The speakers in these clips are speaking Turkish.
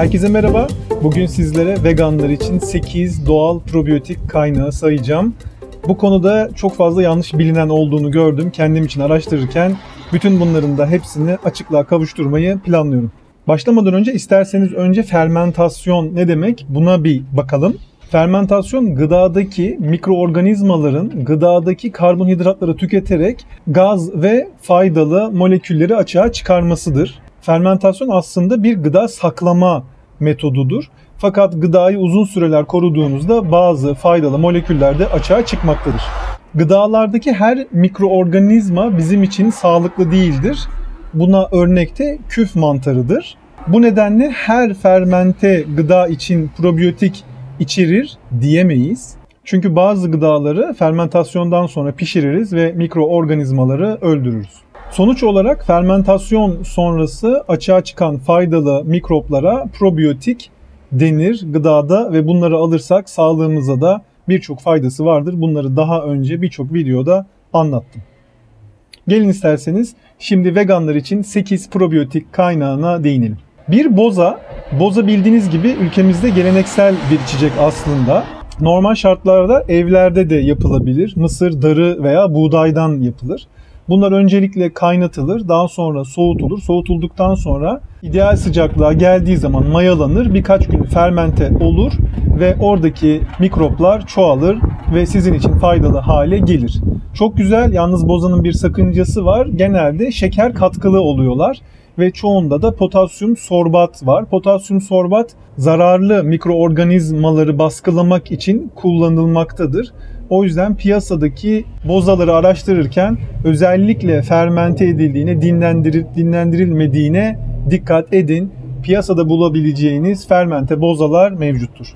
Herkese merhaba. Bugün sizlere veganlar için 8 doğal probiyotik kaynağı sayacağım. Bu konuda çok fazla yanlış bilinen olduğunu gördüm. Kendim için araştırırken bütün bunların da hepsini açıklığa kavuşturmayı planlıyorum. Başlamadan önce isterseniz önce fermentasyon ne demek buna bir bakalım. Fermentasyon gıdadaki mikroorganizmaların gıdadaki karbonhidratları tüketerek gaz ve faydalı molekülleri açığa çıkarmasıdır. Fermentasyon aslında bir gıda saklama metodudur. Fakat gıdayı uzun süreler koruduğunuzda bazı faydalı moleküller de açığa çıkmaktadır. Gıdalardaki her mikroorganizma bizim için sağlıklı değildir. Buna örnekte küf mantarıdır. Bu nedenle her fermente gıda için probiyotik içerir diyemeyiz. Çünkü bazı gıdaları fermentasyondan sonra pişiririz ve mikroorganizmaları öldürürüz. Sonuç olarak fermentasyon sonrası açığa çıkan faydalı mikroplara probiyotik denir gıdada ve bunları alırsak sağlığımıza da birçok faydası vardır. Bunları daha önce birçok videoda anlattım. Gelin isterseniz şimdi veganlar için 8 probiyotik kaynağına değinelim. Bir boza, boza bildiğiniz gibi ülkemizde geleneksel bir içecek aslında. Normal şartlarda evlerde de yapılabilir. Mısır, darı veya buğdaydan yapılır. Bunlar öncelikle kaynatılır, daha sonra soğutulur. Soğutulduktan sonra ideal sıcaklığa geldiği zaman mayalanır, birkaç gün fermente olur ve oradaki mikroplar çoğalır ve sizin için faydalı hale gelir. Çok güzel, yalnız bozanın bir sakıncası var. Genelde şeker katkılı oluyorlar ve çoğunda da potasyum sorbat var. Potasyum sorbat zararlı mikroorganizmaları baskılamak için kullanılmaktadır. O yüzden piyasadaki bozaları araştırırken özellikle fermente edildiğine, dinlendiril, dinlendirilmediğine dikkat edin. Piyasada bulabileceğiniz fermente bozalar mevcuttur.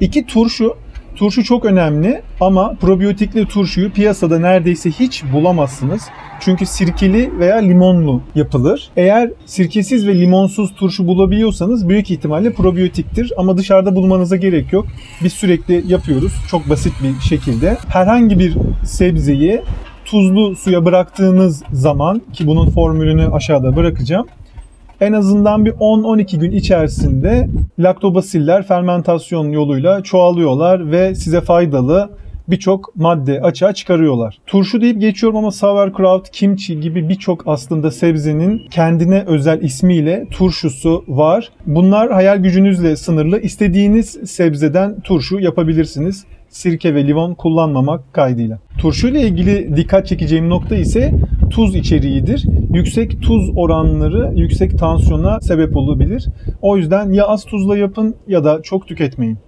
İki turşu Turşu çok önemli ama probiyotikli turşuyu piyasada neredeyse hiç bulamazsınız. Çünkü sirkeli veya limonlu yapılır. Eğer sirkesiz ve limonsuz turşu bulabiliyorsanız büyük ihtimalle probiyotiktir ama dışarıda bulmanıza gerek yok. Biz sürekli yapıyoruz çok basit bir şekilde. Herhangi bir sebzeyi tuzlu suya bıraktığınız zaman ki bunun formülünü aşağıda bırakacağım en azından bir 10-12 gün içerisinde laktobasiller fermentasyon yoluyla çoğalıyorlar ve size faydalı birçok madde açığa çıkarıyorlar. Turşu deyip geçiyorum ama sauerkraut, kimchi gibi birçok aslında sebzenin kendine özel ismiyle turşusu var. Bunlar hayal gücünüzle sınırlı. İstediğiniz sebzeden turşu yapabilirsiniz sirke ve limon kullanmamak kaydıyla. Turşu ile ilgili dikkat çekeceğim nokta ise tuz içeriğidir. Yüksek tuz oranları yüksek tansiyona sebep olabilir. O yüzden ya az tuzla yapın ya da çok tüketmeyin.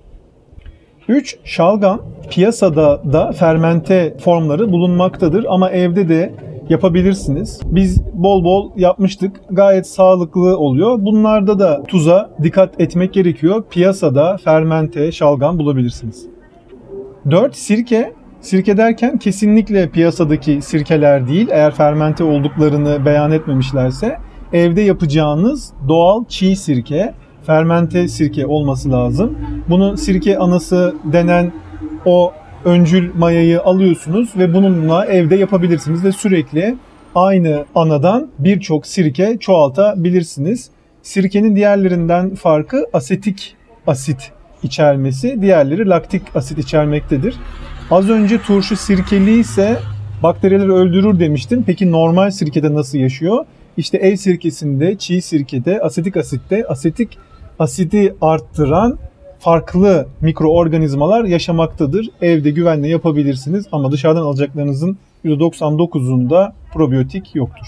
3. Şalgam piyasada da fermente formları bulunmaktadır ama evde de yapabilirsiniz. Biz bol bol yapmıştık. Gayet sağlıklı oluyor. Bunlarda da tuza dikkat etmek gerekiyor. Piyasada fermente şalgam bulabilirsiniz. 4. Sirke. Sirke derken kesinlikle piyasadaki sirkeler değil. Eğer fermente olduklarını beyan etmemişlerse evde yapacağınız doğal çiğ sirke, fermente sirke olması lazım. Bunu sirke anası denen o öncül mayayı alıyorsunuz ve bununla evde yapabilirsiniz ve sürekli aynı anadan birçok sirke çoğaltabilirsiniz. Sirkenin diğerlerinden farkı asetik asit içermesi, diğerleri laktik asit içermektedir. Az önce turşu sirkeli ise bakterileri öldürür demiştim. Peki normal sirkede nasıl yaşıyor? İşte ev sirkesinde, çiğ sirkede, asetik asitte asetik asidi arttıran farklı mikroorganizmalar yaşamaktadır. Evde güvenle yapabilirsiniz ama dışarıdan alacaklarınızın %99'unda probiyotik yoktur.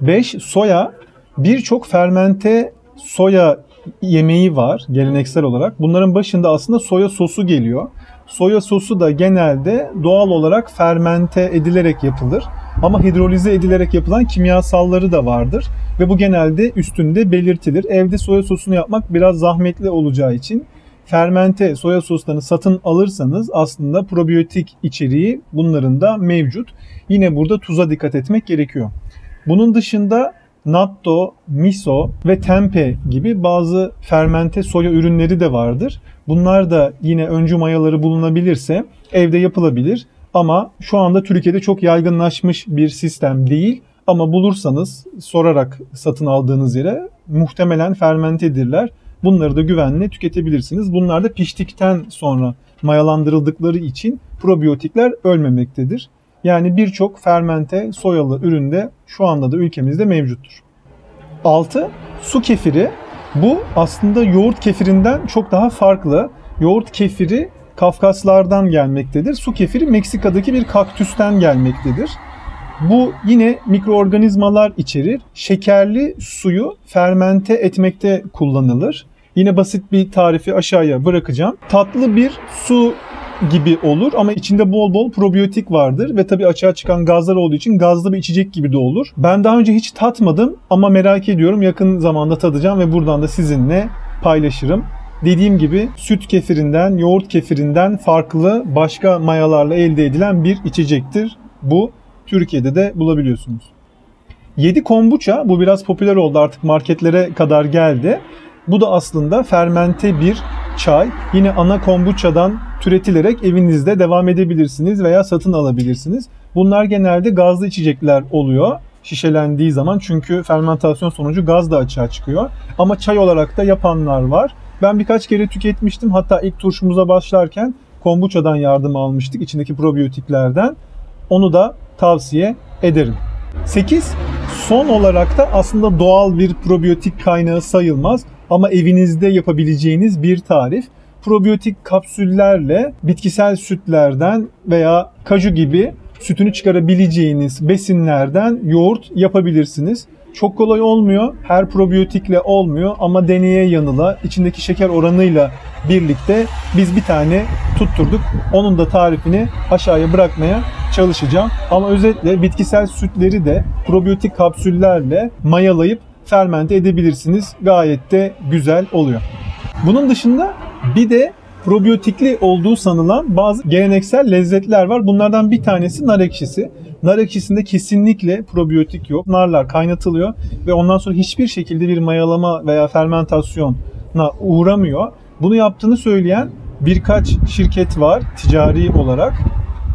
5. Soya birçok fermente soya yemeği var geleneksel olarak. Bunların başında aslında soya sosu geliyor. Soya sosu da genelde doğal olarak fermente edilerek yapılır. Ama hidrolize edilerek yapılan kimyasalları da vardır. Ve bu genelde üstünde belirtilir. Evde soya sosunu yapmak biraz zahmetli olacağı için fermente soya soslarını satın alırsanız aslında probiyotik içeriği bunların da mevcut. Yine burada tuza dikkat etmek gerekiyor. Bunun dışında natto, miso ve tempe gibi bazı fermente soya ürünleri de vardır. Bunlar da yine öncü mayaları bulunabilirse evde yapılabilir. Ama şu anda Türkiye'de çok yaygınlaşmış bir sistem değil. Ama bulursanız sorarak satın aldığınız yere muhtemelen fermentedirler. Bunları da güvenle tüketebilirsiniz. Bunlar da piştikten sonra mayalandırıldıkları için probiyotikler ölmemektedir. Yani birçok fermente soyalı üründe şu anda da ülkemizde mevcuttur. 6. Su kefiri. Bu aslında yoğurt kefirinden çok daha farklı. Yoğurt kefiri Kafkaslardan gelmektedir. Su kefiri Meksika'daki bir kaktüsten gelmektedir. Bu yine mikroorganizmalar içerir. Şekerli suyu fermente etmekte kullanılır. Yine basit bir tarifi aşağıya bırakacağım. Tatlı bir su gibi olur ama içinde bol bol probiyotik vardır ve tabii açığa çıkan gazlar olduğu için gazlı bir içecek gibi de olur. Ben daha önce hiç tatmadım ama merak ediyorum yakın zamanda tadacağım ve buradan da sizinle paylaşırım. Dediğim gibi süt kefirinden, yoğurt kefirinden farklı başka mayalarla elde edilen bir içecektir. Bu Türkiye'de de bulabiliyorsunuz. 7 kombuça bu biraz popüler oldu artık marketlere kadar geldi. Bu da aslında fermente bir çay. Yine ana kombuçadan türetilerek evinizde devam edebilirsiniz veya satın alabilirsiniz. Bunlar genelde gazlı içecekler oluyor şişelendiği zaman çünkü fermentasyon sonucu gaz da açığa çıkıyor. Ama çay olarak da yapanlar var. Ben birkaç kere tüketmiştim. Hatta ilk turşumuza başlarken kombuçadan yardım almıştık içindeki probiyotiklerden. Onu da tavsiye ederim. 8. Son olarak da aslında doğal bir probiyotik kaynağı sayılmaz ama evinizde yapabileceğiniz bir tarif. Probiyotik kapsüllerle bitkisel sütlerden veya kaju gibi sütünü çıkarabileceğiniz besinlerden yoğurt yapabilirsiniz. Çok kolay olmuyor. Her probiyotikle olmuyor ama deneye yanıla içindeki şeker oranıyla birlikte biz bir tane tutturduk. Onun da tarifini aşağıya bırakmaya çalışacağım. Ama özetle bitkisel sütleri de probiyotik kapsüllerle mayalayıp fermente edebilirsiniz. Gayet de güzel oluyor. Bunun dışında bir de probiyotikli olduğu sanılan bazı geleneksel lezzetler var. Bunlardan bir tanesi nar ekşisi. Nar ekşisinde kesinlikle probiyotik yok. Narlar kaynatılıyor ve ondan sonra hiçbir şekilde bir mayalama veya fermentasyona uğramıyor. Bunu yaptığını söyleyen birkaç şirket var ticari olarak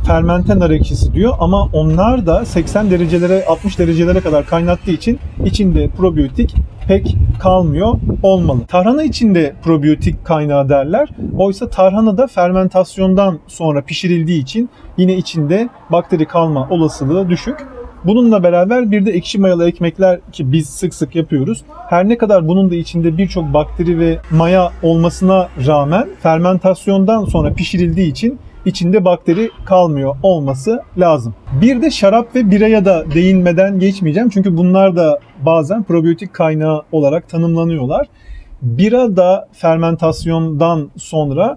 fermente nar ekşisi diyor ama onlar da 80 derecelere 60 derecelere kadar kaynattığı için içinde probiyotik pek kalmıyor olmalı. Tarhana içinde probiyotik kaynağı derler. Oysa tarhana da fermentasyondan sonra pişirildiği için yine içinde bakteri kalma olasılığı düşük. Bununla beraber bir de ekşi mayalı ekmekler ki biz sık sık yapıyoruz. Her ne kadar bunun da içinde birçok bakteri ve maya olmasına rağmen fermentasyondan sonra pişirildiği için içinde bakteri kalmıyor olması lazım. Bir de şarap ve biraya da değinmeden geçmeyeceğim. Çünkü bunlar da bazen probiyotik kaynağı olarak tanımlanıyorlar. Bira da fermentasyondan sonra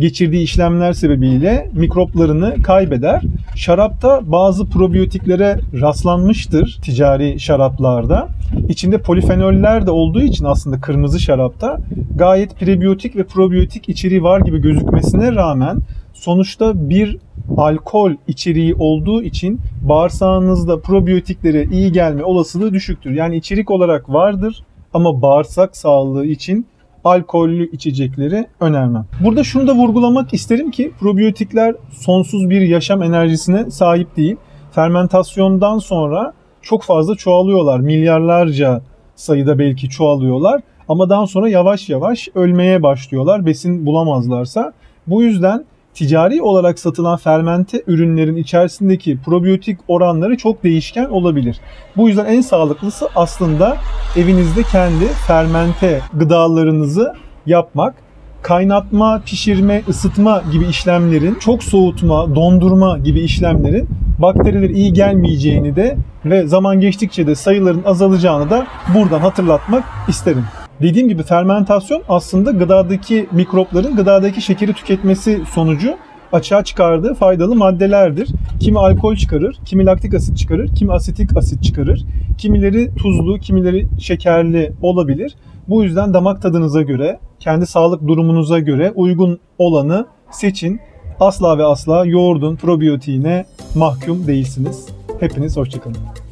geçirdiği işlemler sebebiyle mikroplarını kaybeder. Şarapta bazı probiyotiklere rastlanmıştır ticari şaraplarda. İçinde polifenoller de olduğu için aslında kırmızı şarapta gayet prebiyotik ve probiyotik içeriği var gibi gözükmesine rağmen sonuçta bir alkol içeriği olduğu için bağırsağınızda probiyotiklere iyi gelme olasılığı düşüktür. Yani içerik olarak vardır ama bağırsak sağlığı için alkollü içecekleri önermem. Burada şunu da vurgulamak isterim ki probiyotikler sonsuz bir yaşam enerjisine sahip değil. Fermentasyondan sonra çok fazla çoğalıyorlar. Milyarlarca sayıda belki çoğalıyorlar. Ama daha sonra yavaş yavaş ölmeye başlıyorlar besin bulamazlarsa. Bu yüzden ticari olarak satılan fermente ürünlerin içerisindeki probiyotik oranları çok değişken olabilir. Bu yüzden en sağlıklısı aslında evinizde kendi fermente gıdalarınızı yapmak. Kaynatma, pişirme, ısıtma gibi işlemlerin, çok soğutma, dondurma gibi işlemlerin bakteriler iyi gelmeyeceğini de ve zaman geçtikçe de sayıların azalacağını da buradan hatırlatmak isterim. Dediğim gibi fermentasyon aslında gıdadaki mikropların gıdadaki şekeri tüketmesi sonucu açığa çıkardığı faydalı maddelerdir. Kimi alkol çıkarır, kimi laktik asit çıkarır, kimi asetik asit çıkarır. Kimileri tuzlu, kimileri şekerli olabilir. Bu yüzden damak tadınıza göre, kendi sağlık durumunuza göre uygun olanı seçin. Asla ve asla yoğurdun probiyotiğine mahkum değilsiniz. Hepiniz hoşçakalın.